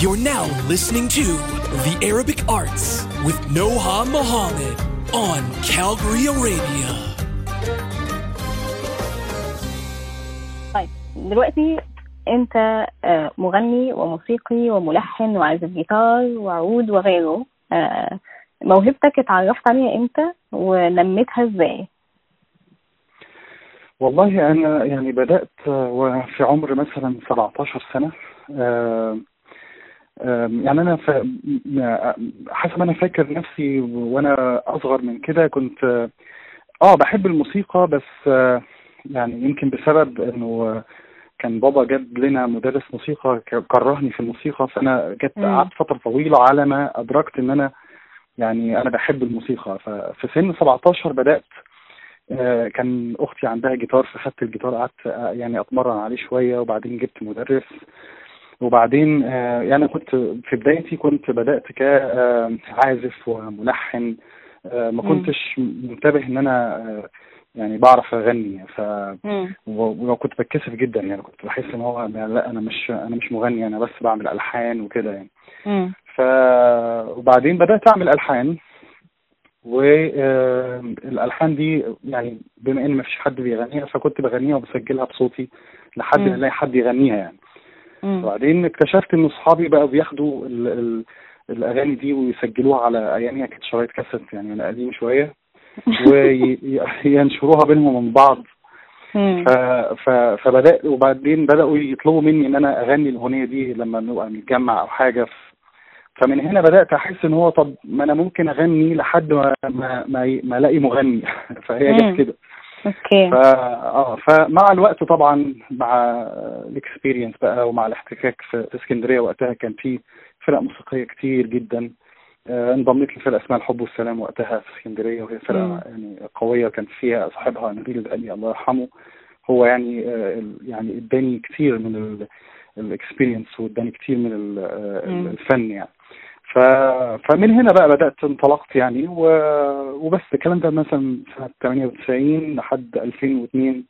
You're now listening to The Arabic Arts with Noha Muhammad on Calgary Arabia. طيب دلوقتي انت آه، مغني وموسيقي وملحن وعازف جيتار وعود وغيره آه، موهبتك اتعرفت عليها إمتى ونميتها إزاي والله أنا يعني بدأت آه، وفي عمر مثلا 17 سنة آه، آم، يعني أنا ف- حسب ما أنا فاكر نفسي وأنا أصغر من كده كنت آه، آه بحب الموسيقى بس يعني يمكن بسبب إنه آه، كان بابا جاب لنا مدرس موسيقى كرهني في الموسيقى فأنا جت. قعدت فترة طويلة على ما أدركت إن أنا يعني أنا بحب الموسيقى ففي سن 17 بدأت آه، كان أختي عندها جيتار فخدت الجيتار قعدت آه، يعني أتمرن عليه شوية وبعدين جبت مدرس وبعدين آه، يعني كنت في بدايتي كنت بدأت كعازف وملحن آه، ما. كنتش منتبه إن أنا آه، يعني بعرف أغني ف وكنت بتكسف جدا يعني كنت بحس إن هو لا أنا مش أنا مش مغني أنا بس بعمل ألحان وكده يعني. ف وبعدين بدأت أعمل ألحان والالحان دي يعني بما إن مفيش حد بيغنيها فكنت بغنيها وبسجلها بصوتي لحد. ما ألاقي حد يغنيها يعني. وبعدين اكتشفت إن أصحابي بقوا بياخدوا ال ال الأغاني دي ويسجلوها على ايامها كانت شرايط كاسيت يعني أنا قديم شوية وينشروها بينهم ومن بعض. ف... ف... فبدأ وبعدين بدأوا يطلبوا مني إن أنا أغني الأغنية دي لما نبقى نتجمع أو حاجة. ف... فمن هنا بدأت أحس إن هو طب ما أنا ممكن أغني لحد ما ما ما, ي- ما ألاقي مغني. فهي. جت كده. okay ف آه فمع الوقت طبعا مع ال experience بقى ومع الاحتكاك في اسكندرية وقتها كان في فرق موسيقية كتير جدا آه، انضميت لفرقة اسمها الحب والسلام وقتها في اسكندرية وهي. فرقة يعني قوية كان فيها صاحبها نبيل البقالي الله يرحمه هو يعني آه، يعني اداني كتير من ال experience واداني كتير من آه،. الفن يعني ف... فمن هنا بقى بدأت انطلقت يعني و... وبس الكلام ده مثلا سنة 98 لحد 2002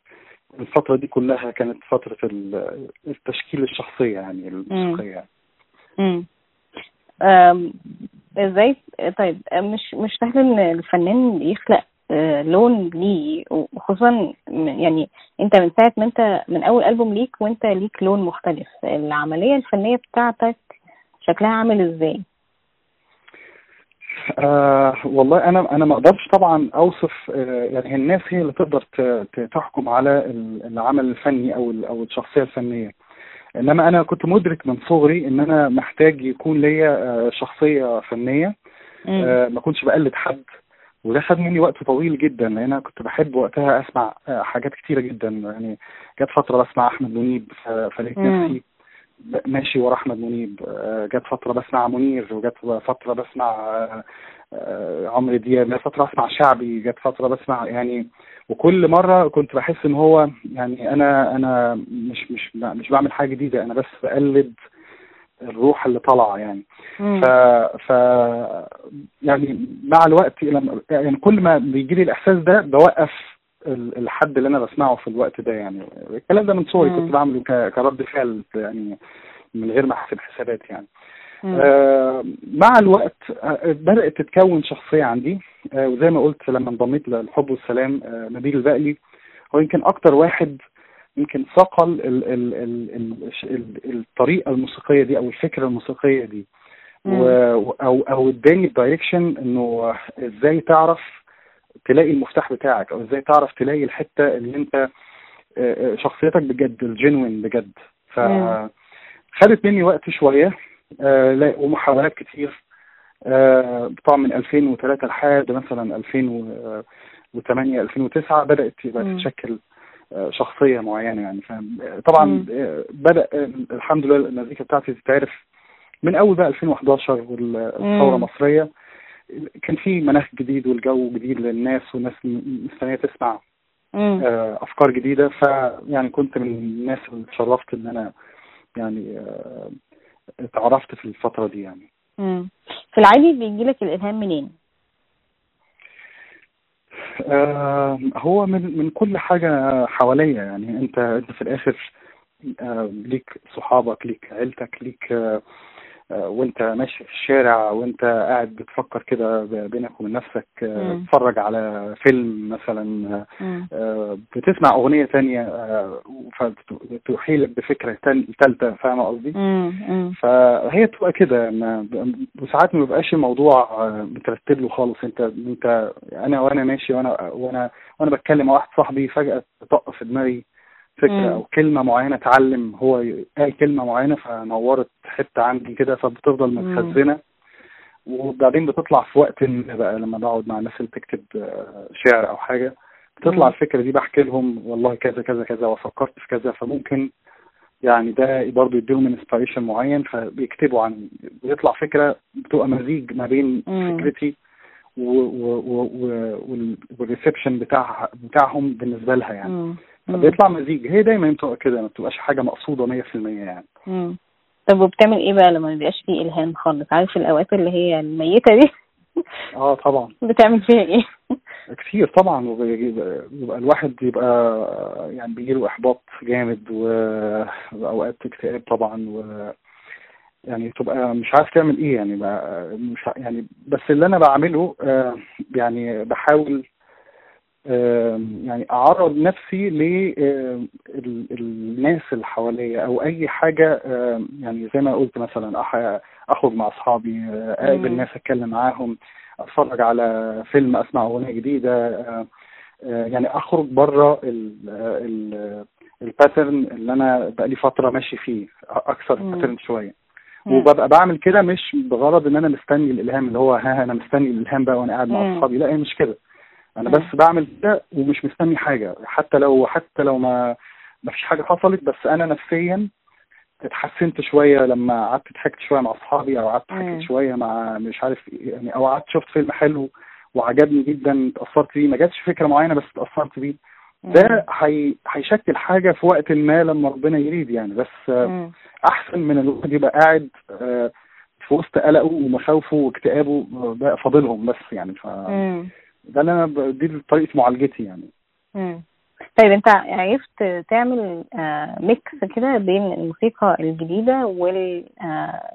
الفترة دي كلها كانت فترة ال- التشكيل الشخصية يعني الموسيقية يعني. مم. أم، إزاي؟ طيب مش مش سهل إن الفنان يخلق آه، لون ليه وخصوصا يعني أنت من ساعة ما أنت من أول ألبوم ليك وأنت ليك لون مختلف. العملية الفنية بتاعتك شكلها عامل إزاي؟ آه والله أنا أنا ما أقدرش طبعا أوصف آه يعني الناس هي اللي تقدر تحكم على ال- العمل الفني أو أو الشخصية الفنية إنما أنا كنت مدرك من صغري إن أنا محتاج يكون ليا آه شخصية فنية. آه ما كنتش بقلد حد وده خد مني وقت طويل جدا لأن أنا كنت بحب وقتها أسمع آه حاجات كتيرة جدا يعني جت فترة بسمع أحمد منيب فلقيت. نفسي ماشي ورا أحمد منيب. آه، جت فترة بسمع منير وجت فترة بسمع آه، آه، عمرو دياب جت فترة بسمع شعبي جت فترة بسمع يعني. وكل مرة كنت بحس إن هو يعني أنا أنا مش مش مش بعمل حاجة جديدة أنا بس بقلد الروح اللي طالعة يعني. مم. ف ف يعني مع الوقت لما يعني كل ما بيجي لي الإحساس ده بوقف الحد اللي أنا بسمعه في الوقت ده يعني الكلام ده من صغري. كنت بعمله كرد فعل يعني من غير ما أحسب حسابات يعني. آه مع الوقت آه بدأت تتكون شخصية عندي آه وزي ما قلت لما انضميت للحب والسلام آه نبيل البقلي هو يمكن أكتر واحد يمكن صقل ال ال ال ال ال الطريقة الموسيقية دي أو الفكرة الموسيقية دي. و- أو أو اداني الدايركشن إنه إزاي تعرف تلاقي المفتاح بتاعك أو إزاي تعرف تلاقي الحتة اللي أنت آه، آه، شخصيتك بجد الجينوين بجد ف. خدت مني وقت شوية آه، لا- ومحاولات كتير طبعا من 2003 لحد مثلا 2008 2009 بدأت يبقى مم. تتشكل شخصية معينة يعني فاهم طبعا بدأ الحمد لله المزيكا بتاعتي تتعرف من أول بقى 2011 والثوره. المصرية كان في مناخ جديد والجو جديد للناس والناس مستنية تسمع. آه، أفكار جديدة فيعني كنت من الناس اللي اتشرفت إن أنا يعني آه، اتعرفت في الفترة دي يعني مم. في العادي بيجي لك الإلهام منين آه، هو من من كل حاجة حواليا يعني أنت أنت في الآخر آه، ليك صحابك ليك عيلتك ليك آه، وانت ماشي في الشارع وانت قاعد بتفكر كده بينك وبين نفسك آه، مم. تتفرج على فيلم مثلا آه،. آه، بتسمع أغنية تانية آه، فتوحي لك بفكرة تالتة فاهمة قصدي؟ فهي بتبقى كده وساعات ما بيبقاش الموضوع آه، مترتب له خالص انت انت أنا وأنا ماشي وأنا وأنا وأنا بتكلم مع واحد صاحبي فجأة تطق في دماغي. فكرة أو كلمة معينة اتعلم هو قال كلمة معينة فنورت حتة عندي كده فبتفضل. متخزنة وبعدين بتطلع في وقت ما بقى لما بقعد مع الناس اللي بتكتب آه، شعر أو حاجة بتطلع. الفكرة دي بحكي لهم والله كذا كذا كذا وفكرت في كذا فممكن يعني ده برضه يديهم inspiration معين فبيكتبوا عن بيطلع فكرة بتبقى مزيج ما بين. فكرتي وال reception بتاع بتاعهم بالنسبة لها يعني فبيطلع مزيج. هي دايما بتبقى كده ما بتبقاش حاجة مقصودة 100% يعني. مم. طب وبتعمل إيه بقى لما مبيبقاش فيه إلهام خالص؟ عارف الأوقات اللي هي الميتة دي؟ آه طبعا. بتعمل فيها إيه؟ كتير طبعا وبيبقى يبقى الواحد بيبقى يعني بيجيله إحباط جامد واوقات اكتئاب طبعا و يعني تبقى مش عارف تعمل إيه يعني بقى مش يعني بس اللي أنا بعمله آه، يعني بحاول يعني أعرض نفسي للناس اللي حواليا أو أي حاجة يعني زي ما قلت مثلا أخرج مع أصحابي أقابل. ناس أتكلم معاهم أتفرج على فيلم أسمع أغنية جديدة يعني أخرج بره ال pattern اللي أنا بقالي فترة ماشي فيه أكثر. ال pattern شوية. وببقى بعمل كده مش بغرض إن أنا مستني الإلهام اللي هو ها أنا مستني الإلهام بقى وأنا قاعد مع. أصحابي لا هي مش كده أنا. بس بعمل كده ومش مستني حاجة حتى لو حتى لو ما ما فيش حاجة حصلت بس أنا نفسيا اتحسنت شوية لما قعدت ضحكت شوية مع أصحابي أو قعدت. ضحكت شوية مع مش عارف يعني أو قعدت شفت فيلم حلو وعجبني جدا اتأثرت بيه ما جاتش فكرة معينة بس اتأثرت بيه ده هي- هيشكل حاجة في وقت ما لما ربنا يريد يعني بس مم. أحسن من الواحد يبقى قاعد آه، في وسط قلقه ومخاوفه واكتئابه آه، فاضلهم بس يعني ف مم. ده اللي أنا ب- دي طريقة معالجتي يعني مم. طيب أنت عرفت تعمل آه، mix كده بين الموسيقى الجديدة وال آه،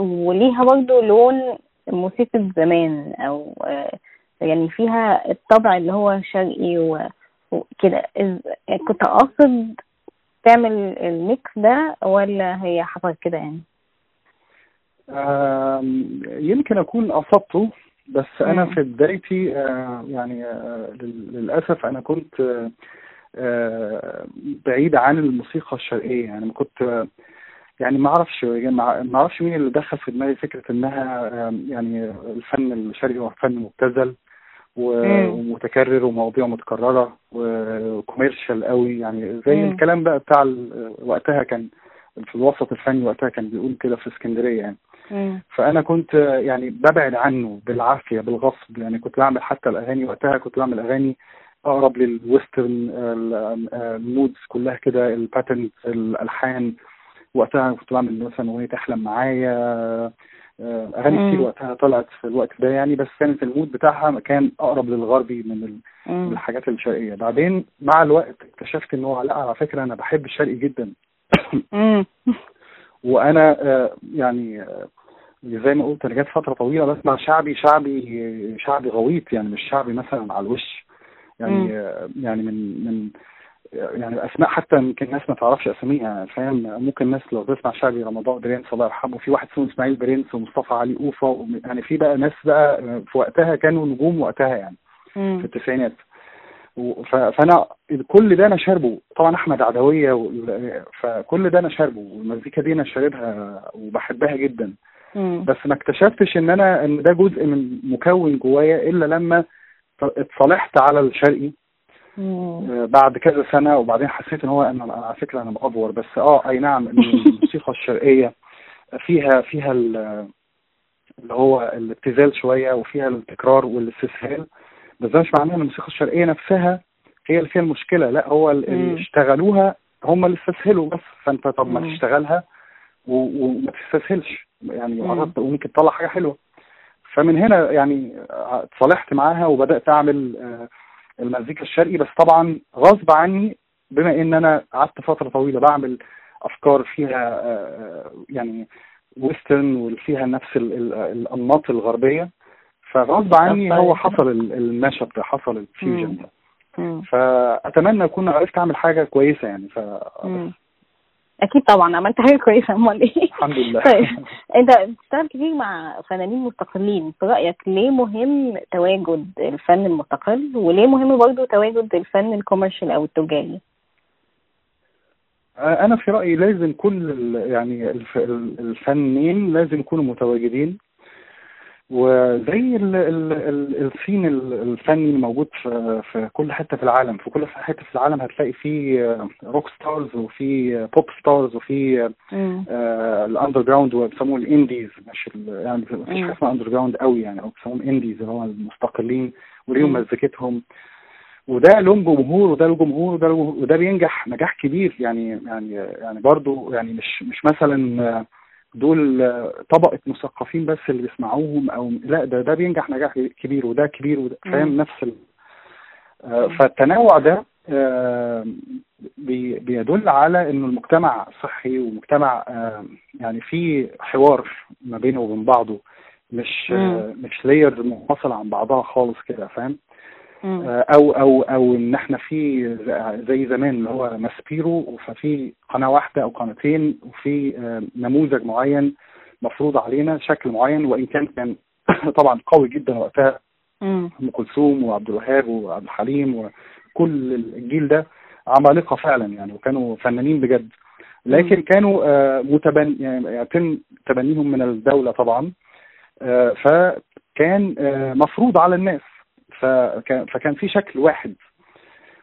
وليها برضه لون موسيقى زمان أو آه، يعني فيها الطبع اللي هو شرقي وكده كنت قاصد تعمل ال mix ده ولا هي حصلت كده يعني؟ يمكن أكون قصدته بس أنا. في بدايتي آه، يعني آه، لل- للأسف أنا كنت آه، بعيد عن الموسيقى الشرقية يعني ما كنت يعني ما أعرفش ما ما أعرفش مين اللي دخل في دماغي فكرة إنها يعني الفن الشرقي هو فن مبتذل. ومتكرر ومواضيع متكررة وكوميرشال قوي يعني زي. الكلام بقى بتاع وقتها كان في الوسط الفني وقتها كان بيقول كده في اسكندرية يعني. فأنا كنت يعني ببعد عنه بالعافية بالغصب يعني كنت بعمل حتى الأغاني وقتها كنت بعمل أغاني أقرب لل western ال- ال moods كلها كده ال pattern الألحان وقتها كنت بعمل مثلا أغنية أحلم معايا آه، أغاني مم. كتير وقتها طلعت في الوقت ده يعني بس كانت ال mood بتاعها كان أقرب للغربي من. الحاجات الشرقية بعدين مع الوقت اكتشفت إن هو لأ على فكرة أنا بحب الشرقي جدا. وأنا آه، يعني آه، زي ما قلت أنا جت فترة طويلة بسمع شعبي شعبي شعبي غويط يعني مش شعبي مثلا على الوش. يعني آه، يعني من من يعني أسماء حتى يمكن الناس ما تعرفش أساميها فاهم؟ ممكن الناس لو تسمع شعبي رمضان برنس الله يرحمه في واحد اسمه إسماعيل برنس ومصطفى علي أوفا يعني في بقى ناس بقى في وقتها كانوا نجوم وقتها يعني في مم. التسعينات فأنا كل ده أنا شاربه. طبعا أحمد عدوية فكل ده أنا شاربه والمزيكا دي أنا شاربها وبحبها جدا. مم. بس ما اكتشفتش إن أنا إن ده جزء من مكون جوايا إلا لما اتصالحت على الشرقي مم. آه، بعد كذا سنة وبعدين حسيت إن هو أنا على فكرة أنا مأفور بس آه أي نعم الموسيقى الشرقية فيها فيها ال- اللي هو الابتذال شوية وفيها التكرار والاستسهال بس ده مش معناه إن الموسيقى الشرقية نفسها هي اللي فيها المشكلة لا هو. اللي اشتغلوها هم اللي استسهلوا بس فأنت طب ما. تشتغلها وما تستسهلش يعني. وعرفت- وممكن تطلع حاجة حلوة. فمن هنا يعني اتصالحت معاها وبدأت أعمل آه، المزيكا الشرقي. بس طبعا غصب عني بما إن أنا قعدت فترة طويلة بعمل أفكار فيها آه، يعني ويسترن وفيها نفس ال- ال- الأنماط الغربية. فغصب عني هو حصل ال- ال mashup ده حصل ال fusion ده. فأتمنى أكون عرفت أعمل حاجة كويسة يعني. ف. أكيد طبعا عملت حاجة كويسة أمال إيه؟ الحمد لله. طيب أنت بتشتغل كتير مع فنانين مستقلين في رأيك ليه مهم تواجد الفن المستقل وليه مهم برضه تواجد الفن ال commercial أو التجاري؟ أنا في رأيي لازم كل يعني الف- ال- الفنانين لازم يكونوا متواجدين. وزي ال- ال- ال- ال scene ال- الفني الموجود في في كل حتة في العالم في كل حتة في العالم هتلاقي فيه rock stars وفي pop stars وفي. ال underground وبيسموه ال indies مش يعني مفيش. حاجة اسمها underground قوي يعني أو بيسموهم indies اللي هو المستقلين وليهم. مزيكتهم وده لهم جمهور وده له جمهور وده له وده بينجح نجاح كبير يعني يعني يعني برضو يعني مش مش مثلا آه، دول طبقة مثقفين بس اللي بيسمعوهم أو لا ده ده بينجح نجاح كبير وده كبير وده. فاهم؟ نفس ال... آه، فالتنوع ده آه، بي- بيدل على إنه المجتمع صحي ومجتمع آه، يعني فيه حوار ما بينه وبين بعضه مش مش layer منفصل عن بعضها خالص كده فاهم؟ أو أو أو إن إحنا في زي زمان اللي هو ماسبيرو ففي قناة واحدة أو قناتين وفي آه، نموذج معين مفروض علينا شكل معين وإن كان كان طبعا قوي جدا وقتها. أم كلثوم وعبد الوهاب وعبد الحليم وكل الجيل ده عمالقة فعلا يعني وكانوا فنانين بجد. لكن كانوا آه، متبن يعني يتم تبنيهم من الدولة طبعا. آه، فكان آه، مفروض على الناس. فكان فكان في شكل واحد.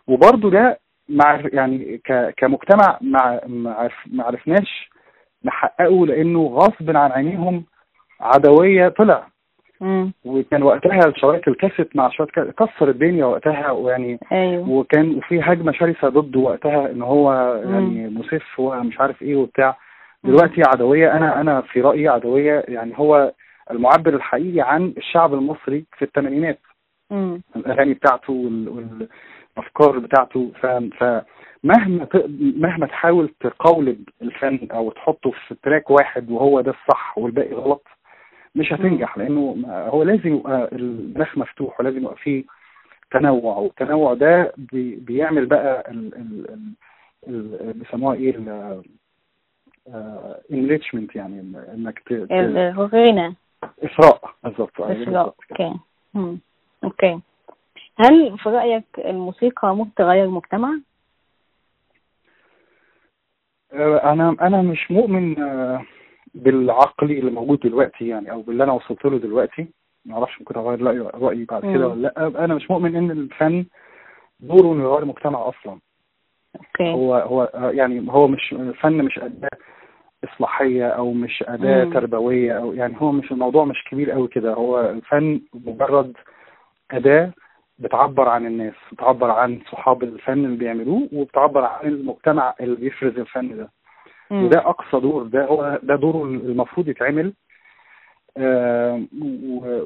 وبرضه ده مع يعني كمجتمع ما ما عرف- ما عرفناش نحققه لأنه غصب عن عينيهم عدوية طلع. مم. وكان وقتها شرايط الكاسيت مع شرايط كسر الدنيا وقتها ويعني أيوه. وكان وفي هجمة شرسة ضده وقتها إن هو يعني مسف ومش عارف إيه وبتاع. دلوقتي عدوية أنا أنا في رأيي عدوية يعني هو المعبر الحقيقي عن الشعب المصري في الثمانينات. الأغاني بتاعته وال- والافكار بتاعته. ف فمهما ت- مهما تحاول تقولب الفن أو تحطه في track واحد وهو ده الصح والباقي غلط مش هتنجح. لأنه هو لازم يبقى المناخ مفتوح ولازم يبقى فيه تنوع. والتنوع ده بي بيعمل بقى ال ال ال ال بيسموها إيه enrichment يعني إنك ت- ت- الغنى اثراء بالظبط. كده. okay. Okay هل في رأيك الموسيقى ممكن تغير المجتمع؟ آه، أنا أنا مش مؤمن آه، بالعقلي اللي موجود دلوقتي يعني أو باللي أنا وصلت له دلوقتي ما أعرفش ممكن أغير رأيي بعد. كده ولا لأ أنا مش مؤمن إن الفن دوره إنه يغير المجتمع أصلا okay هو هو آه، يعني هو مش الفن مش أداة إصلاحية أو مش أداة مم. تربوية أو يعني هو مش الموضوع مش كبير قوي كده هو الفن مجرد أداة بتعبر عن الناس بتعبر عن صحاب الفن اللي بيعملوه وبتعبر عن المجتمع اللي بيفرز الفن ده مم. وده أقصى دور ده هو ده دوره المفروض يتعمل آه،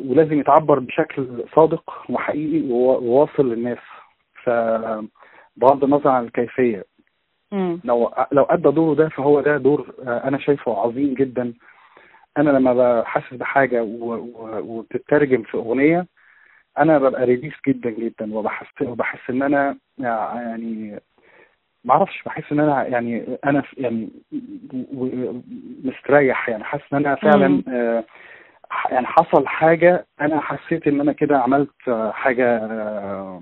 ولازم يتعبر بشكل صادق وحقيقي ووا- وواصل للناس فبغض النظر عن الكيفية. لو لو أدى دوره ده فهو ده دور آه، أنا شايفه عظيم جدا أنا لما بحس بحاجة وبتترجم في أغنية أنا ببقى ريليس جدا جدا وبحس وبحس إن أنا يعني ما أعرفش بحس إن أنا يعني أنا يعني مستريح يعني حاسس إن أنا فعلا. آه، يعني حصل حاجة أنا حسيت إن أنا كده عملت حاجة آه،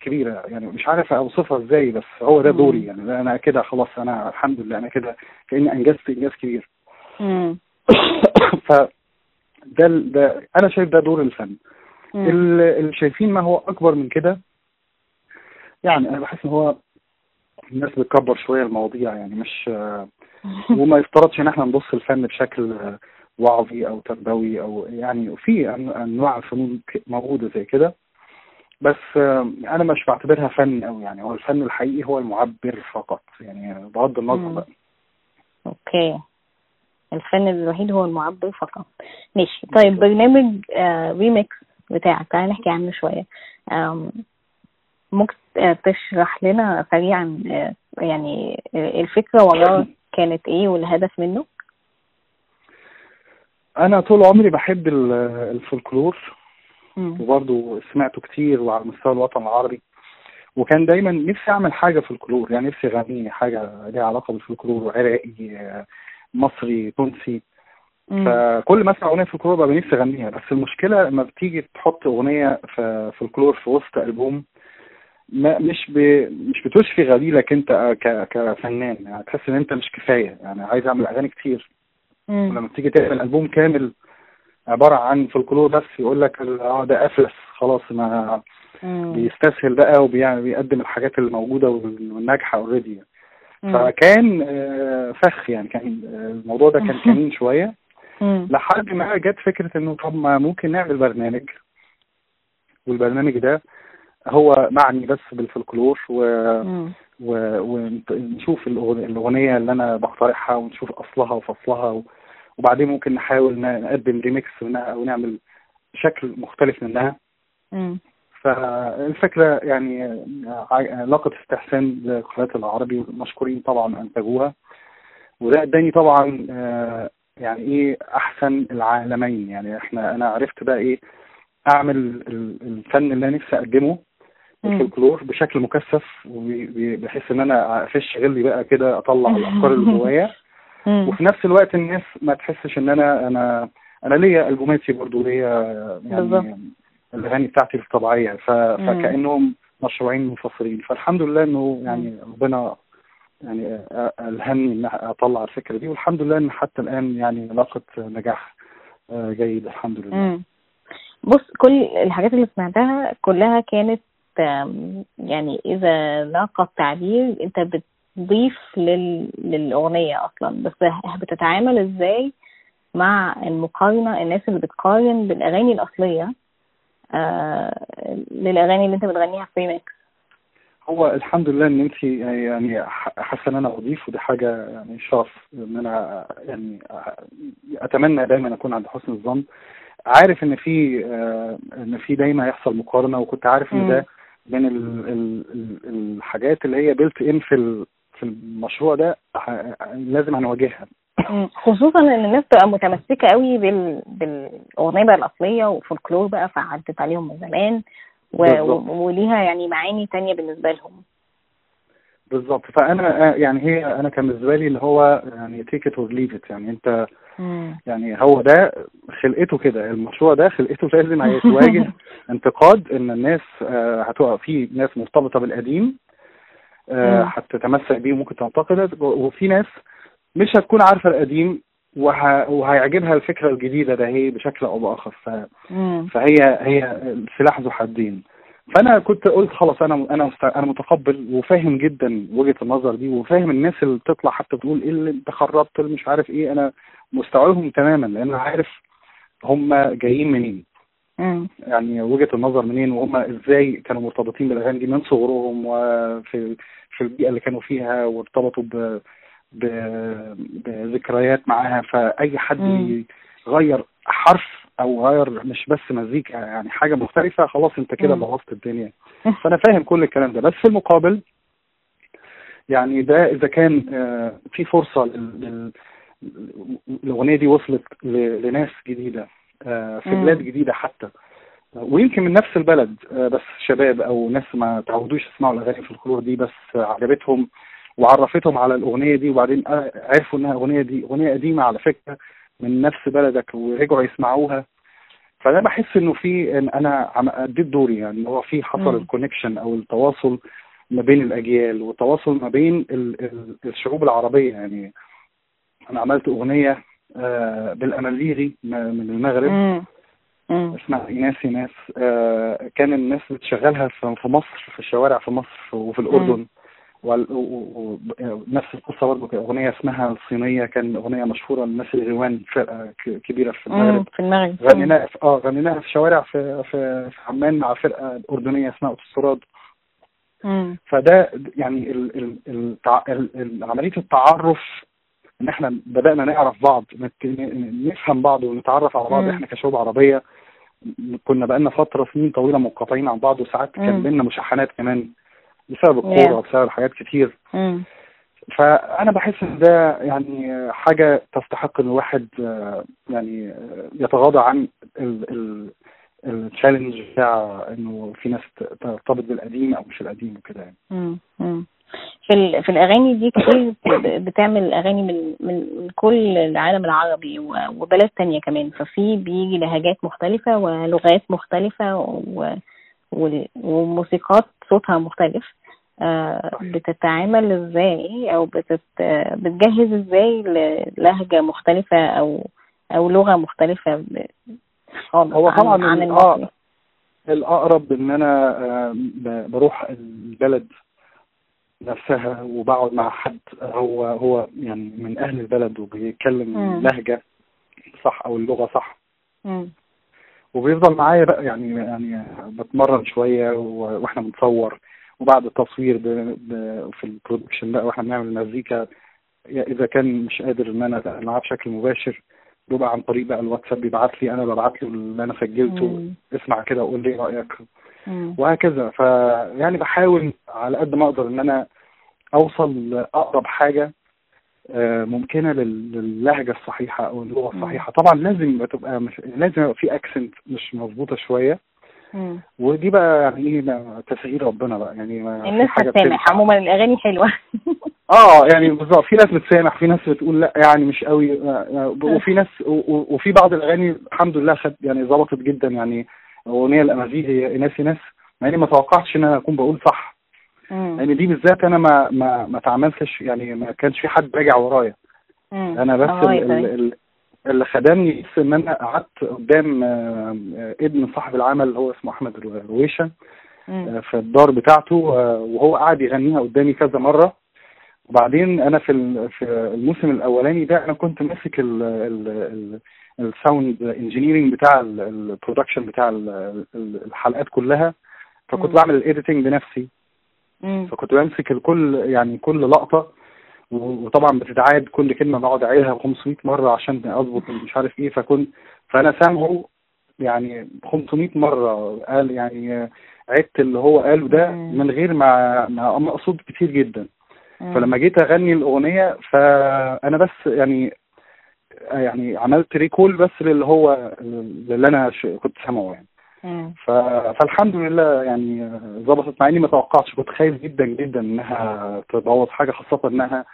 كبيرة يعني مش عارف أوصفها إزاي بس هو ده. دوري يعني أنا كده خلاص أنا الحمد لله أنا كده كأني أنجزت إنجاز كبير. ف ده ده أنا شايف ده دور الفن اللي شايفين ما هو أكبر من كده يعني أنا بحس إن هو الناس بتكبر شوية المواضيع يعني مش وما يفترضش إن إحنا نبص الفن بشكل وعظي أو تربوي أو يعني في أنواع الفنون ك- موجودة زي كده. بس أنا مش بعتبرها فن قوي يعني هو الفن الحقيقي هو المعبر فقط يعني بغض النظر. بقى. Okay. الفن الوحيد هو المعبر فقط. ماشي. طيب برنامج آه ريميكس بتاعك تعالى نحكي عنه شوية ممكن تشرح لنا سريعا آه، يعني آه، الفكرة وراه كانت إيه والهدف منه؟ أنا طول عمري بحب ال- الفولكلور. وبرضه سمعته كتير وعلى مستوى الوطن العربي وكان دايما نفسي أعمل حاجة فولكلور يعني نفسي أغني حاجة ليها علاقة بالفولكلور عراقي آه، مصري تونسي. فكل ما أسمع أغنية فولكلور ببقى نفسي أغنيها بس المشكلة لما بتيجي تحط أغنية في فولكلور في وسط ألبوم ما مش ب... مش بتشفي غليلك أنت ك... كفنان يعني تحس إن أنت مش كفاية يعني عايز أعمل أغاني كتير مم. ولما تيجي تعمل ألبوم كامل عبارة عن فولكلور بس يقول لك آه ده أفلس خلاص ما مم. بيستسهل بقى وبيعمل بيقدم الحاجات الموجودة وال- والناجحة already. فكان آه، فخ يعني كان آه، الموضوع ده كان كمين شوية. لحد ما جت فكرة إنه طب ما ممكن نعمل برنامج. والبرنامج ده هو معني بس بالفولكلور و... و... ونشوف الأغنية اللي أنا بقترحها ونشوف أصلها وفصلها و... وبعدين ممكن نحاول نقدم ريميكس منها أو نعمل شكل مختلف منها. مم. فالفكرة يعني لقت استحسان لقناة العربي مشكورين طبعا أنتجوها. وده أداني طبعا آه، يعني إيه أحسن العالمين يعني إحنا أنا عرفت بقى إيه أعمل ال- الفن اللي أنا نفسي أقدمه. الفولكلور بشكل مكثف بحيث إن أنا أفش غلي بقى كده أطلع الأفكار اللي جوايا. وفي نفس الوقت الناس ما تحسش إن أنا أنا أنا ليا ألبوماتي برضو ليا. يعني الأغاني بتاعتي الطبيعية. فكأنهم مشروعين منفصلين فالحمد لله إنه يعني ربنا يعني أ- الهمني إن أطلع الفكرة دي والحمد لله إن حتى الآن يعني لاقت نجاح آه، جيد الحمد لله. بص كل الحاجات اللي سمعتها كلها كانت يعني إذا لاقى التعبير أنت بتضيف لل... للأغنية أصلا. بس بتتعامل إزاي مع المقارنة الناس اللي بتقارن بالأغاني الأصلية آه للأغاني اللي أنت بتغنيها في ريميكس هو الحمد لله إن انت يعني حاسة إن أنا أضيف ودي حاجة يعني شرف إن أنا يعني أتمنى دايما أكون عند حسن الظن عارف إن في آه، إن في دايما يحصل مقارنة وكنت عارف إن. ده من ال ال ال الحاجات اللي هي built in في في المشروع ده لازم هنواجهها. خصوصا إن الناس تبقى متمسكة قوي بال... بالأغنية بقى الأصلية وفولكلور بقى فعدت عليهم من زمان. وليها يعني معاني تانية بالنسبة لهم. بالظبط. فأنا آه، يعني هي أنا كان بالنسبة لي اللي هو يعني take it or leave it يعني أنت مم. يعني هو ده خلقته كده. المشروع ده خلقته لازم هيتواجه انتقاد إن الناس آه، هتقع في ناس مرتبطة بالقديم آه،. هتتمسك بيه وممكن تنتقد وفي ناس مش هتكون عارفة القديم وه... وهيعجبها الفكرة الجديدة ده هي بشكل أو بآخر ف... مم. فهي هي السلاح ذو حدين فأنا كنت قلت خلاص أنا أنا مست... أنا متقبل وفاهم جدا وجهة النظر دي وفاهم الناس اللي بتطلع حتى تقول إيه اللي أنت خربت اللي مش عارف إيه أنا مستوعبهم تماما لأن عارف هم جايين منين مم. يعني وجهة النظر منين وهم إزاي كانوا مرتبطين بالأغاني دي من صغرهم وفي في البيئة اللي كانوا فيها وارتبطوا ب بذكريات معاها فأي حد مم. يغير حرف أو غير مش بس مزيكا يعني حاجة مختلفة خلاص أنت كده. بوظت الدنيا فأنا فاهم كل الكلام ده بس في المقابل يعني ده إذا كان آه، في فرصة الاغنيه دي وصلت لناس جديدة آه، في. بلاد جديدة حتى ويمكن من نفس البلد آه، بس شباب أو ناس ما تعودوش يسمعوا الأغاني في الفولكلور دي بس عجبتهم وعرفتهم على الأغنية دي وبعدين عرفوا إنها أغنية دي أغنية قديمة على فكرة من نفس بلدك ورجعوا يسمعوها فأنا بحس إنه في إن أنا أديت دوري يعني هو في حصل مم. ال connection أو التواصل ما بين الأجيال والتواصل ما بين ال ال الشعوب العربية يعني أنا عملت أغنية آه، بالأمازيغي من المغرب مم. مم. اسمها إيناس إيناس آه، كان الناس بتشغلها في مصر في الشوارع في مصر وفي الأردن وال- و- و- و- نفس القصة برضه أغنية اسمها الصينية كان أغنية مشهورة للناس الغيوان فرقة كبيرة في. المغرب في المغرب غنيناها في آه غنيناها في شوارع في في في عمان مع فرقة أردنية اسمها اوتوستراد. فده يعني ال ال التع... ال عملية التعرف إن إحنا بدأنا نعرف بعض نفهم بعض ونتعرف على بعض مم. إحنا كشعوب عربية كنا بقالنا فترة سنين طويلة منقطعين عن بعض وساعات كان. بينا مشاحنات كمان بسبب Yeah. الكوره وبسبب حاجات كتير مم. فأنا بحس إن ده يعني حاجة تستحق إن الواحد آه، يعني آه، يتغاضى عن التشالنج بتاع إنه في ناس ترتبط بالقديم أو مش القديم وكده يعني مم. مم. في في الأغاني دي كتير بتعمل أغاني من من كل العالم العربي وبلاد تانية كمان ففي بيجي لهجات مختلفة ولغات مختلفة و- وموسيقات صوتها مختلف آه، بتتعامل إزاي أو بتت بتجهز إزاي للهجة مختلفة أو أو لغة مختلفة ب- خالص هو عن- طبعا عن المصري آه الأقرب إن أنا آه، بروح البلد نفسها وبقعد مع حد هو هو يعني من أهل البلد وبيتكلم. لهجة صح أو اللغة صح. وبيفضل معايا بقى يعني يعني بتمرن شوية وإحنا بنصور وبعد التصوير ب... ب... في البرودكشن بقى وإحنا بنعمل مزيكا إذا كان مش قادر إن أنا ألعب بشكل مباشر بيبقى عن طريق بقى الواتساب بيبعت لي أنا ببعت له اللي أنا سجلته مم. اسمع كده وقول لي رأيك مم. وهكذا فيعني بحاول على قد ما أقدر إن أنا أوصل لأقرب حاجة ممكنة لل- للهجة الصحيحة أو اللغة. الصحيحة. طبعا لازم تبقى مش لازم يبقى في اكسنت مش مظبوطة شوية. مم. ودي بقى يعني إيه تسهيل ربنا بقى. يعني ما الناس هتسامح. عموما الأغاني حلوة. آه يعني بالظبط. في ناس بتسامح في ناس بتقول لا يعني مش قوي. آه، آه، وفي ناس وفي بعض الأغاني الحمد لله خد يعني ظبطت جدا. يعني أغنية الأمازيغ هي ايناس ناس. مع إني ما توقعتش إن أنا أكون بقول صح. لأن دي بالذات أنا ما ما ما تعاملتش يعني ما كانش في حد راجع ورايا. أنا بس آه، ال- يبقى. ال- ال- اللي خدمني بس إن أنا قعدت قدام آه، ابن صاحب العمل اللي هو اسمه أحمد الرويشة مم. آه، في الدار بتاعته وهو قاعد يغنيها قدامي كذا مرة وبعدين أنا في في الموسم الأولاني ده أنا كنت ماسك ال- ال- ال- ال sound engineering بتاع ال- ال production بتاع ال- ال- الحلقات كلها فكنت. بعمل ال editing بنفسي. فكنت بمسك الكل يعني كل لقطة وطبعا بتتعاد كل كلمة بقعد أعيدها 500 مرة عشان أظبط مش عارف إيه فكنت فأنا سامعه يعني 500 مرة قال يعني عدت اللي هو قاله ده. من غير ما ما أقصد كتير جدا. فلما جيت أغني الأغنية فأنا بس يعني يعني عملت ريكول بس للي هو اللي أنا كنت سامعه يعني. فالحمد لله يعني ظبطت مع إني ما توقعتش كنت خايف جدا جدا إنها تبوظ حاجة خاصة إنها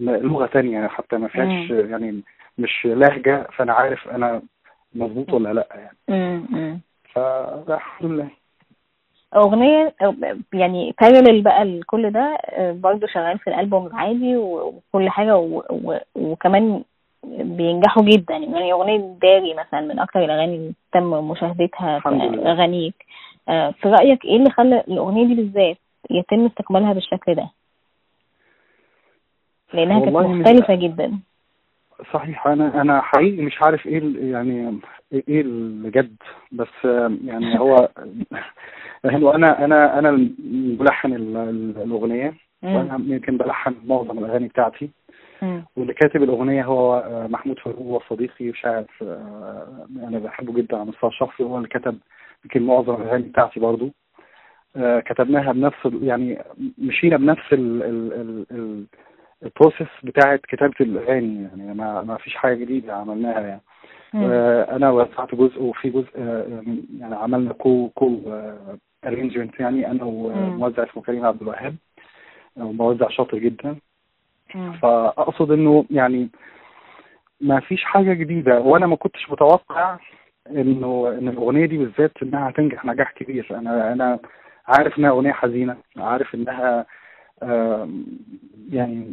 لغة تانية حتى ما فيهاش يعني مش لهجة فأنا عارف أنا مظبوط ولا لأ يعني. فالحمد لله. أغنية يعني بارلل بقى لكل ده برضه شغال في الألبوم العادي و- وكل حاجة و... و... وكمان بينجحوا جدا. يعني أغنية داري مثلا من أكتر الأغاني اللي تم مشاهدتها في. أغانيك. آه، في رأيك إيه اللي خلى الأغنية دي بالذات يتم استقبالها بالشكل ده؟ لأنها كانت مختلفة جدا. صحيح. أنا أنا حقيقي مش عارف إيه يعني إيه اللي جد بس يعني هو هو أنا أنا أنا ال- الأغنية. وأنا يمكن بلحن معظم الأغاني بتاعتي. واللي كاتب الأغنية هو آه، محمود فاروق هو صديقي وشاعر آه، أنا بحبه جدا على المستوى الشخصي هو اللي كتب يمكن معظم الأغاني بتاعتي برضو. آه، كتبناها بنفس يعني مشينا بنفس ال ال ال ال ال process بتاعت كتابة الأغاني يعني ما ما فيش حاجة جديدة عملناها يعني. أنا وزعت جزء وفي جزء يعني عملنا co co-arrangement يعني أنا وموزع اسمه كريم عبد الوهاب وموزع شاطر جدا. فأقصد إنه يعني ما فيش حاجة جديدة وأنا ما كنتش متوقع إنه إن الأغنية دي بالذات إنها هتنجح نجاح كبير أنا أنا عارف إنها أغنية حزينة عارف إنها يعني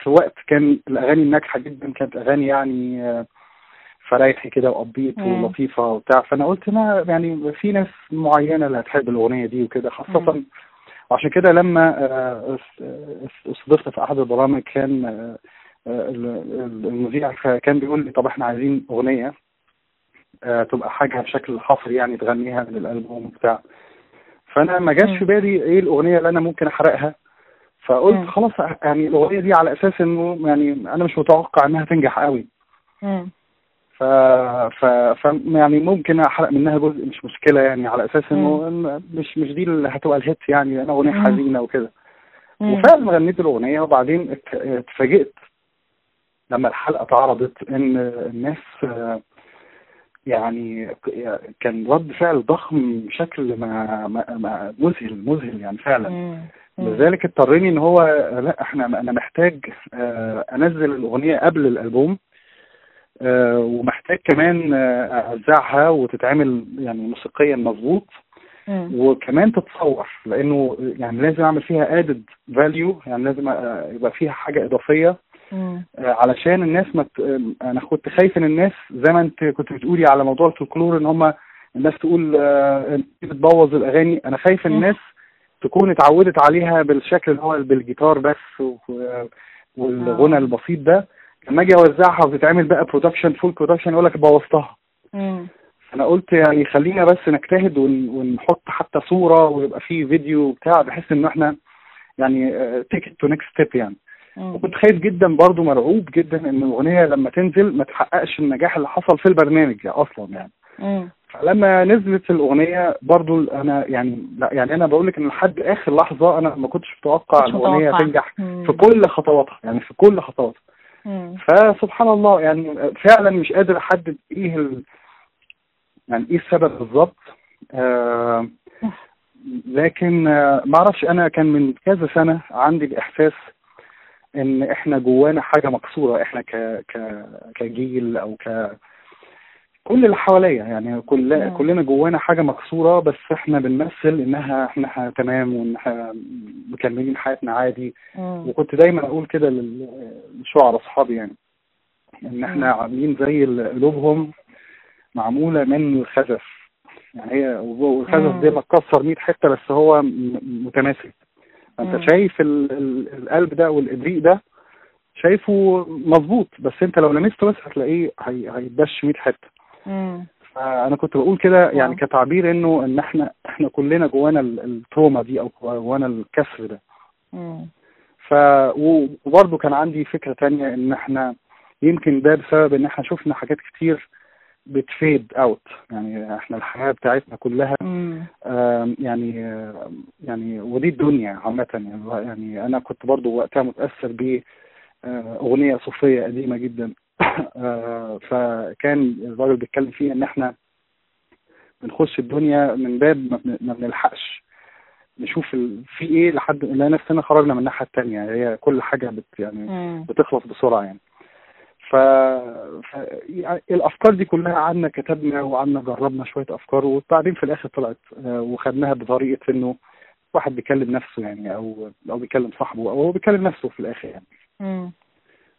في وقت كان الأغاني الناجحة جدا كانت أغاني يعني آه، فرايحي كده و upbeat. ولطيفة وبتاع فأنا قلت ما يعني في ناس معينة اللي هتحب الأغنية دي وكده خاصة. وعشان كده لما آه، اس- اس- استضفت في أحد البرامج كان آه، آه، ال- ال- المذيع كان بيقول لي طب إحنا عايزين أغنية آه، تبقى حاجة بشكل حصري يعني تغنيها من الألبوم وبتاع فأنا ما جاش. في بالي إيه الأغنية اللي أنا ممكن أحرقها فقلت مم. خلاص يعني الأغنية دي على أساس إنه يعني أنا مش متوقع إنها تنجح قوي مم. ف... ف... ف يعني ممكن أحرق منها جزء مش مشكلة يعني على أساس إنه مش مش دي اللي هتبقى الهيت يعني أنا أغنية. حزينة وكده. وفعلا غنيت الأغنية وبعدين ات- اتفاجئت لما الحلقة اتعرضت إن الناس يعني كان رد فعل ضخم بشكل ما ما- ما مذهل مذهل يعني فعلا. لذلك اضطرني إن هو لا إحنا أنا محتاج آه، أنزل الأغنية قبل الألبوم ومحتاج كمان آه، أوزعها وتتعمل يعني موسيقيا مظبوط. وكمان تتصور لأنه يعني لازم أعمل فيها ادد value يعني لازم آه، يبقى فيها حاجة إضافية مم. آه، علشان الناس ما ت- آه، أنا كنت خايف إن الناس زي ما أنت كنت بتقولي على موضوع الفولكلور إن هم الناس تقول آه، بتبوظ الأغاني أنا خايف مم. الناس تكون اتعودت عليها بالشكل اللي هو بالجيتار بس و- والغنى آه. البسيط ده لما أجي أوزعها وتتعمل بقى production full production يقول لك بوظتها. أنا قلت يعني خلينا بس نجتهد ون- ونحط حتى صورة ويبقى فيه فيديو بتاع بحيث ان إحنا يعني take to next step يعني. وكنت خايف جدا برضو مرعوب جدا إن الأغنية لما تنزل ما تحققش النجاح اللي حصل في البرنامج يعني أصلا يعني مم. فلما نزلت الأغنية برضو أنا يعني لا يعني أنا بقول لك إن لحد آخر لحظة أنا ما كنتش متوقع الأغنية. تنجح مم. في كل خطواتها يعني في كل خطواتها. فسبحان الله يعني فعلا مش قادر أحدد إيه ال... يعني إيه السبب بالظبط. آه لكن آه ما أعرفش أنا كان من كذا سنة عندي الإحساس إن إحنا جوانا حاجة مكسورة إحنا ك ك كجيل أو ك كل اللي حواليا يعني كل مم. كلنا جوانا حاجة مكسورة بس إحنا بنمثل إنها إحنا تمام وإن إحنا مكملين حياتنا عادي مم. وكنت دايما أقول كده لل- للشعراء أصحابي يعني إن إحنا. عاملين زي قلوبهم معمولة من الخزف يعني هي والخزف. ده متكسر 100 حتة بس هو متماسك. انت شايف ال- ال- القلب ده والإبريق ده شايفه مظبوط بس أنت لو لمسته بس هتلاقيه هي- هيدش 100 حتة. فأنا كنت بقول كده يعني آه. كتعبير إنه إن إحنا إحنا كلنا جوانا ال- التروما دي أو جوانا الكسر ده. ف وبرضه كان عندي فكرة تانية إن إحنا يمكن ده بسبب إن إحنا شفنا حاجات كتير بتفيد اوت يعني إحنا الحياة بتاعتنا كلها يعني يعني ودي الدنيا عامة. يعني يعني أنا كنت برضه وقتها متأثر ب اغنية صوفية قديمة جدا. فكان الراجل بيتكلم فيه إن إحنا بنخش الدنيا من باب ما بن- ما بنلحقش نشوف. في إيه لحد نلاقي نفسنا خرجنا من الناحية التانية هي كل حاجة بت يعني. بتخلص بسرعة يعني ف... ف... يعني الأفكار دي كلها قعدنا كتبنا وقعدنا جربنا شوية أفكار وبعدين في الآخر طلعت آه، وخدناها بطريقة إنه واحد بيكلم نفسه يعني أو أو بيكلم صاحبه أو هو بيكلم نفسه في الآخر يعني.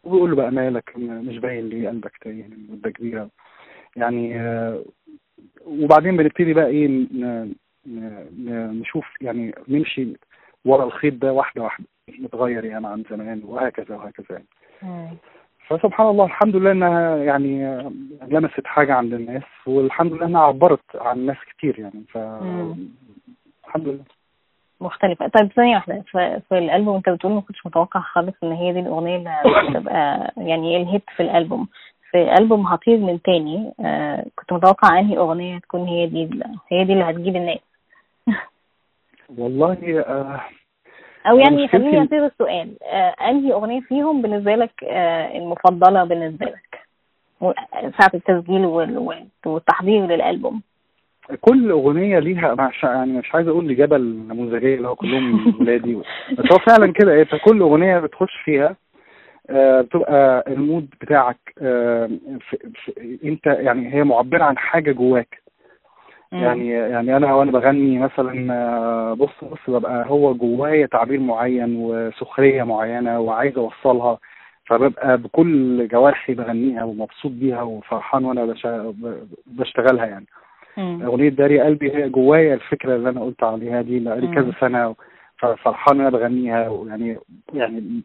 وبيقول له بقى مالك مش باين لي قلبك تايه من مده كبيره يعني وبعدين بنبتدي بقى إيه نشوف يعني نمشي ورا الخيط ده واحدة واحدة نتغير يعني عن زمان وهكذا وهكذا يعني. فسبحان الله الحمد لله إنها يعني لمست حاجة عند الناس والحمد لله إنها عبرت عن ناس كتير يعني ف. الحمد لله مختلفة. طيب ثانية واحدة. في, الألبوم أنت بتقول ما كنتش متوقع خالص إن هي دي الأغنية اللي هتبقى يعني الهيت في الألبوم. في ألبوم هطير من تاني آه كنت متوقع أنهي أغنية تكون هي دي هي دي اللي هتجيب الناس. والله آه أو يعني خليني أصيغ السؤال آه أنهي أغنية فيهم بالنسبة لك آه المفضلة بالنسبة لك؟ ساعة التسجيل وال- وال- والتحضير للألبوم. كل أغنية ليها مش يعني مش عايز أقول لجبل نموذجية اللي هو كلهم ولادي بس هو فعلا كده انت كل أغنية بتخش فيها آه، بتبقى المود بتاعك آه، في في أنت يعني هي معبرة عن حاجة جواك. يعني يعني أنا وأنا بغني مثلا آه، بص بص ببقى هو جوايا تعبير معين وسخرية معينة وعايز أوصلها فببقى بكل جوارحي بغنيها ومبسوط بيها وفرحان وأنا بش- بشتغلها يعني. أغنية داري قلبي هي جوايا الفكرة اللي أنا قلت عليها دي بقالي. كذا سنة ففرحان وأنا بغنيها يعني يعني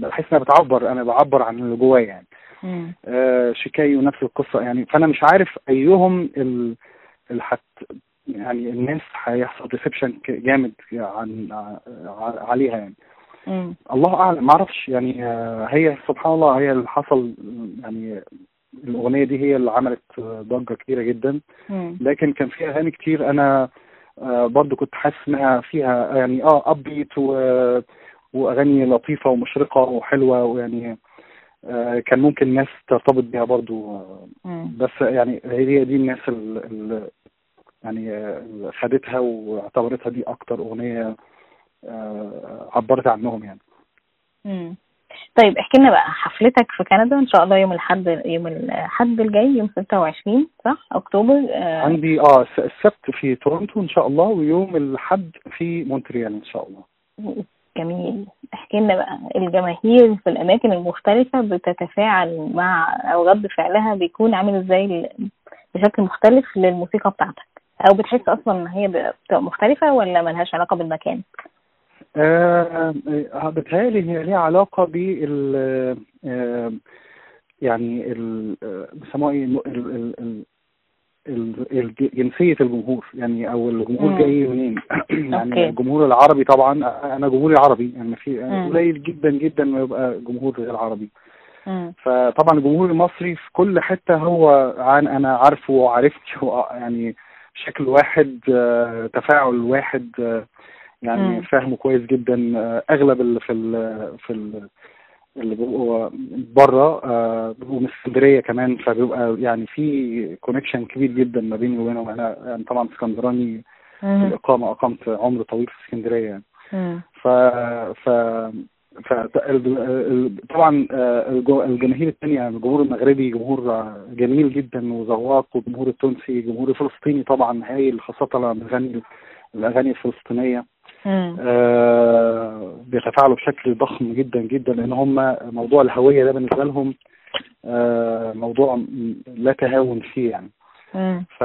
بحس إنها بتعبر أنا بعبر عن اللي جوايا يعني. آه شيكاي ونفس القصة يعني فأنا مش عارف أيهم ال- اللي حت يعني الناس هيحصل ريسبشن جامد عن عليها يعني مم. الله أعلم ما أعرفش يعني آه، هي سبحان الله هي اللي حصل يعني الأغنية دي هي اللي عملت ضجة كبيرة جدا. لكن كان فيها أغاني كتير أنا آه، برضو كنت حاسس إنها فيها يعني آه ابيت وأغاني لطيفة ومشرقة وحلوة ويعني آه، كان ممكن الناس ترتبط بيها برضو. بس يعني هي دي الناس اللي يعني آه، خدتها واعتبرتها دي أكتر أغنية عبرت عنهم يعني. طيب احكي لنا بقى حفلتك في كندا إن شاء الله يوم الأحد يوم الأحد الجاي يوم 26 صح؟ أكتوبر آه. عندي آه الس- السبت في تورونتو إن شاء الله ويوم الأحد في مونتريال إن شاء الله. جميل. احكي لنا بقى الجماهير في الأماكن المختلفة بتتفاعل مع أو رد فعلها بيكون عامل إزاي بشكل مختلف للموسيقى بتاعتك؟ أو بتحس أصلا إن هي بتبقى مختلفة ولا ملهاش علاقة بالمكان؟ آه آه، بتهيألي هي ليها علاقة بال آه، يعني ال- آه، بيسموها إيه جنسية الجمهور يعني أو الجمهور. جاي منين أوكي. يعني الجمهور العربي طبعا أنا جمهوري عربي يعني في. قليل جدا جدا ما يبقى جمهور غير عربي. فطبعا الجمهور المصري في كل حتة هو عن أنا عارفه وعرفتي هو يعني شكل واحد آه، تفاعل واحد آه، يعني. فاهمه كويس جدا آه، أغلب اللي في ال في ال اللي بيبقوا بره آه، بيبقوا من اسكندرية كمان فبيبقى يعني في connection كبير جدا ما بيني وبينهم أنا يعني طبعا اسكندراني. الإقامة أقمت عمر طويل في اسكندرية يعني. ف ف ف طبعا آه، الج- الجماهير الثانية الجمهور المغربي جمهور جميل جدا وذواق والجمهور التونسي جمهور الفلسطيني طبعا هايل خاصة لما بنغني الأغاني الفلسطينية. آه، بيتفاعلوا بشكل ضخم جدا جدا لأن هم موضوع الهوية ده بالنسبة لهم آه، موضوع لا تهاون فيه يعني. ف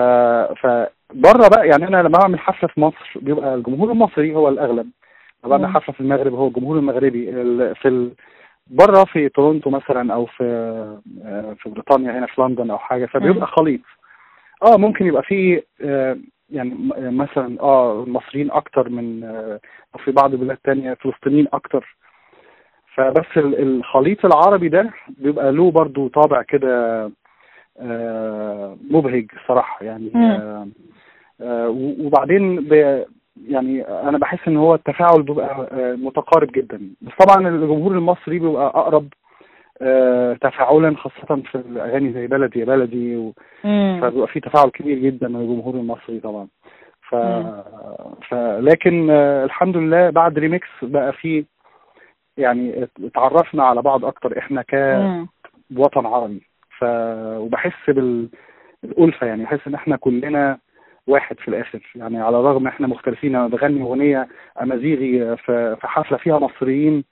ف بره بقى يعني أنا لما بعمل حفلة في مصر بيبقى الجمهور المصري هو الأغلب. لما بعمل. حفلة في المغرب هو الجمهور المغربي. ال- في ال... بره في تورونتو مثلا أو في آه، في بريطانيا هنا في لندن أو حاجة فبيبقى خليط. آه ممكن يبقى في يعني مثلا آه مصريين أكتر من آه، أو في بعض البلاد تانية فلسطينيين أكتر فبس ال- الخليط العربي ده بيبقى له برضو طابع كده آه، مبهج صراحة يعني. آه، وبعدين يعني أنا بحس إن هو التفاعل بيبقى آه، متقارب جدا بس طبعا الجمهور المصري بيبقى أقرب تفاعلا خاصة في الأغاني زي بلدي يا بلدي. فبيبقى في تفاعل كبير جدا من الجمهور المصري طبعا. ف... لكن آه، الحمد لله بعد ريميكس بقى في يعني ات- اتعرفنا على بعض أكتر. إحنا مم. كوطن عربي. ف وبحس بال... بالألفة يعني بحس إن إحنا كلنا واحد في الآخر. يعني على الرغم إحنا مختلفين أنا بغني أغنية أمازيغي في في حفله فيها مصريين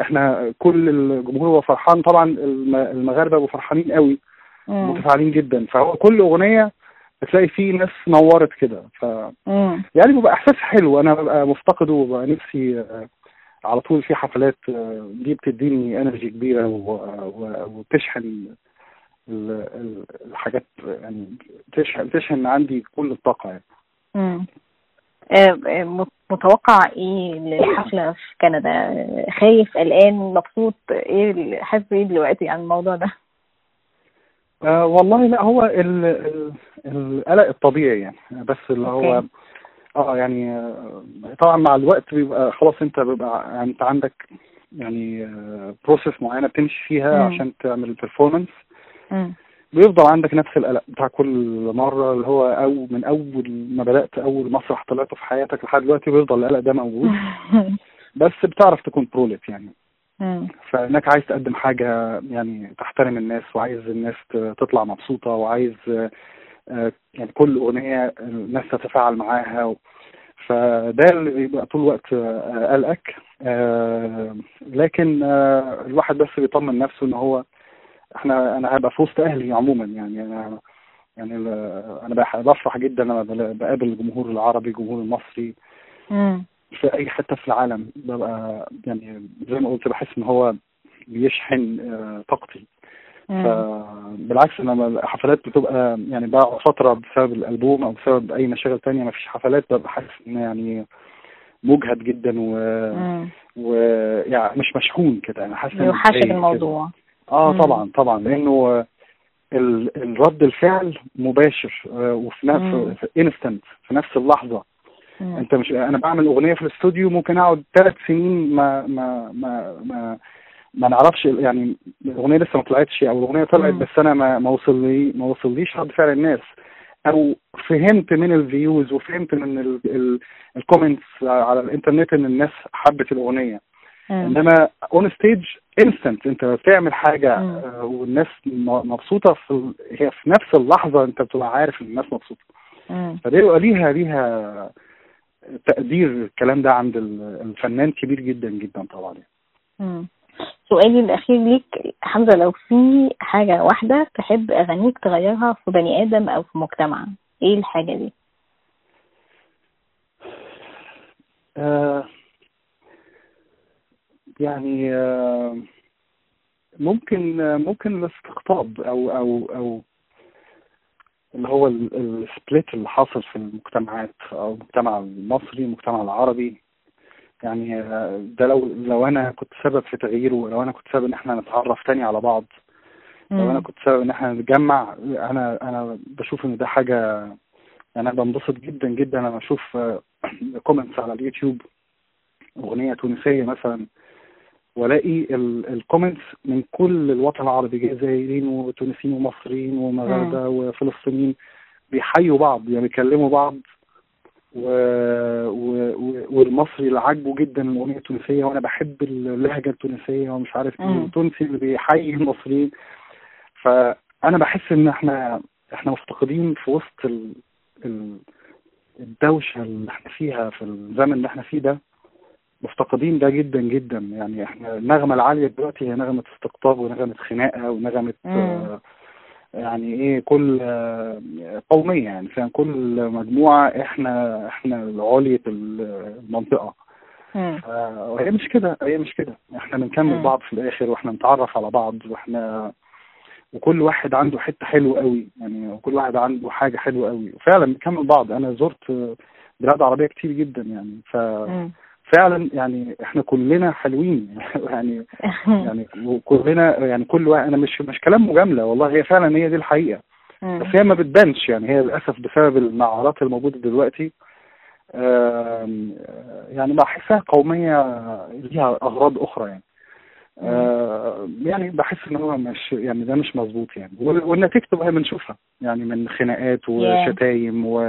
إحنا كل الجمهور هو فرحان طبعا الم- المغاربة بيبقوا فرحانين قوي. متفاعلين جدا فهو كل أغنية بتلاقي فيه ناس نورت كده ف مم. يعني بيبقى إحساس حلو أنا ببقى مفتقده وببقى نفسي آه، على طول في حفلات آه، دي بتديني إنرجي كبيرة وبتشحن ال- ال- الحاجات يعني بتشحن بتشحن عندي كل الطاقة يعني مم. آه، آه، مت- متوقع إيه للحفلة في كندا خايف قلقان مبسوط إيه حاسس إيه دلوقتي عن الموضوع ده آه والله لا هو ال- ال- القلق الطبيعي يعني بس اللي هو. آه يعني آه، طبعا مع الوقت بيبقى خلاص أنت بيبقى يعني أنت عندك يعني process معينة بتمشي فيها. عشان تعمل ال performance. بيفضل عندك نفس القلق بتاع كل مرة اللي هو أو من أول ما بدأت أول مسرح طلعته في حياتك لحد دلوقتي بيفضل القلق ده موجود. بس بتعرف تكون بروليت يعني. مم. فإنك عايز تقدم حاجة يعني تحترم الناس وعايز الناس تطلع مبسوطة وعايز آه، يعني كل أغنية الناس تتفاعل معاها و- فده اللي بيبقى طول الوقت آه، قلقك. آه، لكن الواحد بس بيطمن نفسه إن هو إحنا أنا هبقى في وسط أهلي عموما يعني أنا يعني أنا بفرح جدا لما بقابل الجمهور العربي الجمهور المصري مم. في أي حتة في العالم ببقى يعني زي ما قلت بحس إن هو بيشحن آه، طاقتي. فبالعكس لما الحفلات بتبقى يعني بقعد فترة بسبب الألبوم أو بسبب أي مشاغل تانية ما فيش حفلات ببقى حاسس إن يعني مجهد جدا و مم. ويعني مش مشحون كده أنا حاسس إن يوحشك متضايق كده. الموضوع آه مم. طبعا طبعا لأنه ال- الرد الفعل مباشر آه، وفي. نفس في instant في نفس اللحظة مم. أنت مش أنا بعمل أغنية في الاستوديو ممكن أقعد ثلاث سنين ما ما ما ما ما نعرفش يعني الأغنية لسه ما طلعتش أو الأغنية طلعت مم. بس أنا ما ما وصل ما وصليش رد فعل الناس أو فهمت من ال views وفهمت من ال comments على الإنترنت إن الناس حبت الأغنية. إنما on stage instant أنت بتعمل حاجة مم. آه، والناس مبسوطة في هي في نفس اللحظة أنت بتبقى عارف إن الناس مبسوطة. فده يبقى ليها ليها تقدير الكلام ده عند ال- الفنان كبير جدا جدا طبعا مم. سؤالي الأخير ليك حمزة لو في حاجة واحدة تحب أغانيك تغيرها في بني آدم أو في مجتمع إيه الحاجة دي؟ آه يعني آه ممكن آه ممكن الاستقطاب أو أو أو اللي هو السبليت اللي حاصل في المجتمعات أو المجتمع المصري المجتمع العربي يعني آه، ده لو لو أنا كنت سبب في تغييره لو أنا كنت سبب إن إحنا نتعرف تاني على بعض لو أنا. كنت سبب إن إحنا نتجمع أنا أنا بشوف إن ده حاجة يعني أنا بنبسط جدا جدا لما أشوف comments على اليوتيوب أغنية تونسية مثلا والاقي الكومنتس من كل الوطن العربي جزائريين وتونسيين ومصريين ومغاربة وفلسطينيين بيحيوا بعض يعني بيكلموا بعض و... و... و... والمصري اللي عاجبه جدا الأغنية التونسية وأنا بحب اللهجة التونسية ومش عارف إيه. التونسي اللي بيحيي المصريين. فأنا بحس إن إحنا إحنا مفتقدين في وسط ال... ال... الدوشة اللي إحنا فيها في الزمن اللي إحنا فيه ده. مفتقدين ده جدا جدا. يعني إحنا النغمة العالية دلوقتي هي نغمة استقطاب ونغمة خناقة ونغمة. آه يعني إيه كل آه، قومية يعني فاهم؟ كل مجموعة إحنا إحنا علية المنطقة. وهي مش كده هي مش كده. إحنا بنكمل. بعض في الآخر وإحنا نتعرف على بعض وإحنا وكل واحد عنده حتة حلوة قوي يعني وكل واحد عنده حاجة حلوة قوي. وفعلا بنكمل بعض. أنا زرت بلاد عربية كتير جدا يعني ف مم. فعلا يعني إحنا كلنا حلوين. يعني يعني وكلنا يعني كل واحد أنا مش مش كلام مجاملة والله هي فعلا هي دي الحقيقة. بس هي ما بتبانش يعني هي للأسف بسبب المعارات الموجودة دلوقتي يعني بحسها قومية ليها أغراض أخرى يعني. آه، يعني بحس إن هو مش يعني ده مش مظبوط يعني. وال- والنتيجة بقى بنشوفها يعني من خناقات وشتايم و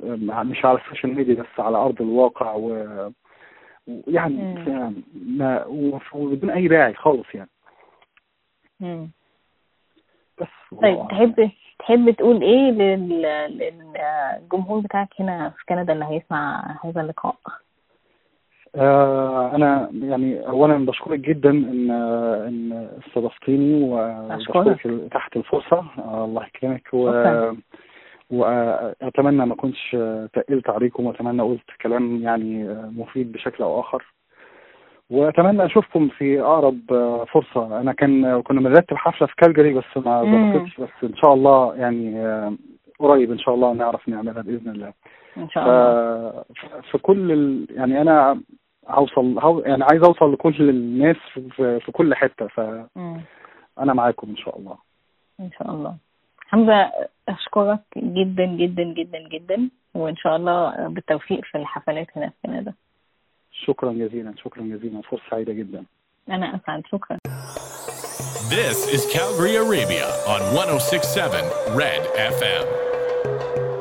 مش على ال social media بس على أرض الواقع و ويعني مم. ما وبدون أي داعي خالص يعني مم. بس طيب تحب تحب تقول إيه لل- للجمهور بتاعك هنا في كندا اللي هيسمع هذا اللقاء آه أنا يعني اولا بشكرك جدا ان إن استضفتيني. وبشكرك تحت الفرصة الله يكرمك و. وأتمنى ما كنتش تقلت عليكم وأتمنى قلت كلام يعني مفيد بشكل أو آخر. وأتمنى أشوفكم في أقرب فرصة. أنا كان كنا بنرتب حفلة في كالجري بس ما. ظبطتش. بس إن شاء الله يعني قريب إن شاء الله نعرف نعملها بإذن الله. إن ف... شاء الله. في كل ال... يعني أنا هوصل هو... يعني عايز أوصل لكل الناس في, في كل حتة. فانا مم. معاكم إن شاء الله. إن شاء الله. حمزة أشكرك جدا جدا جدا جدا وإن شاء الله بالتوفيق في الحفلات هنا في كندا شكرا جزيلا شكرا جزيلا فرصة سعيدة جدا. أنا أسعد شكرا. This is Calgary Arabia on 1067 Red FM.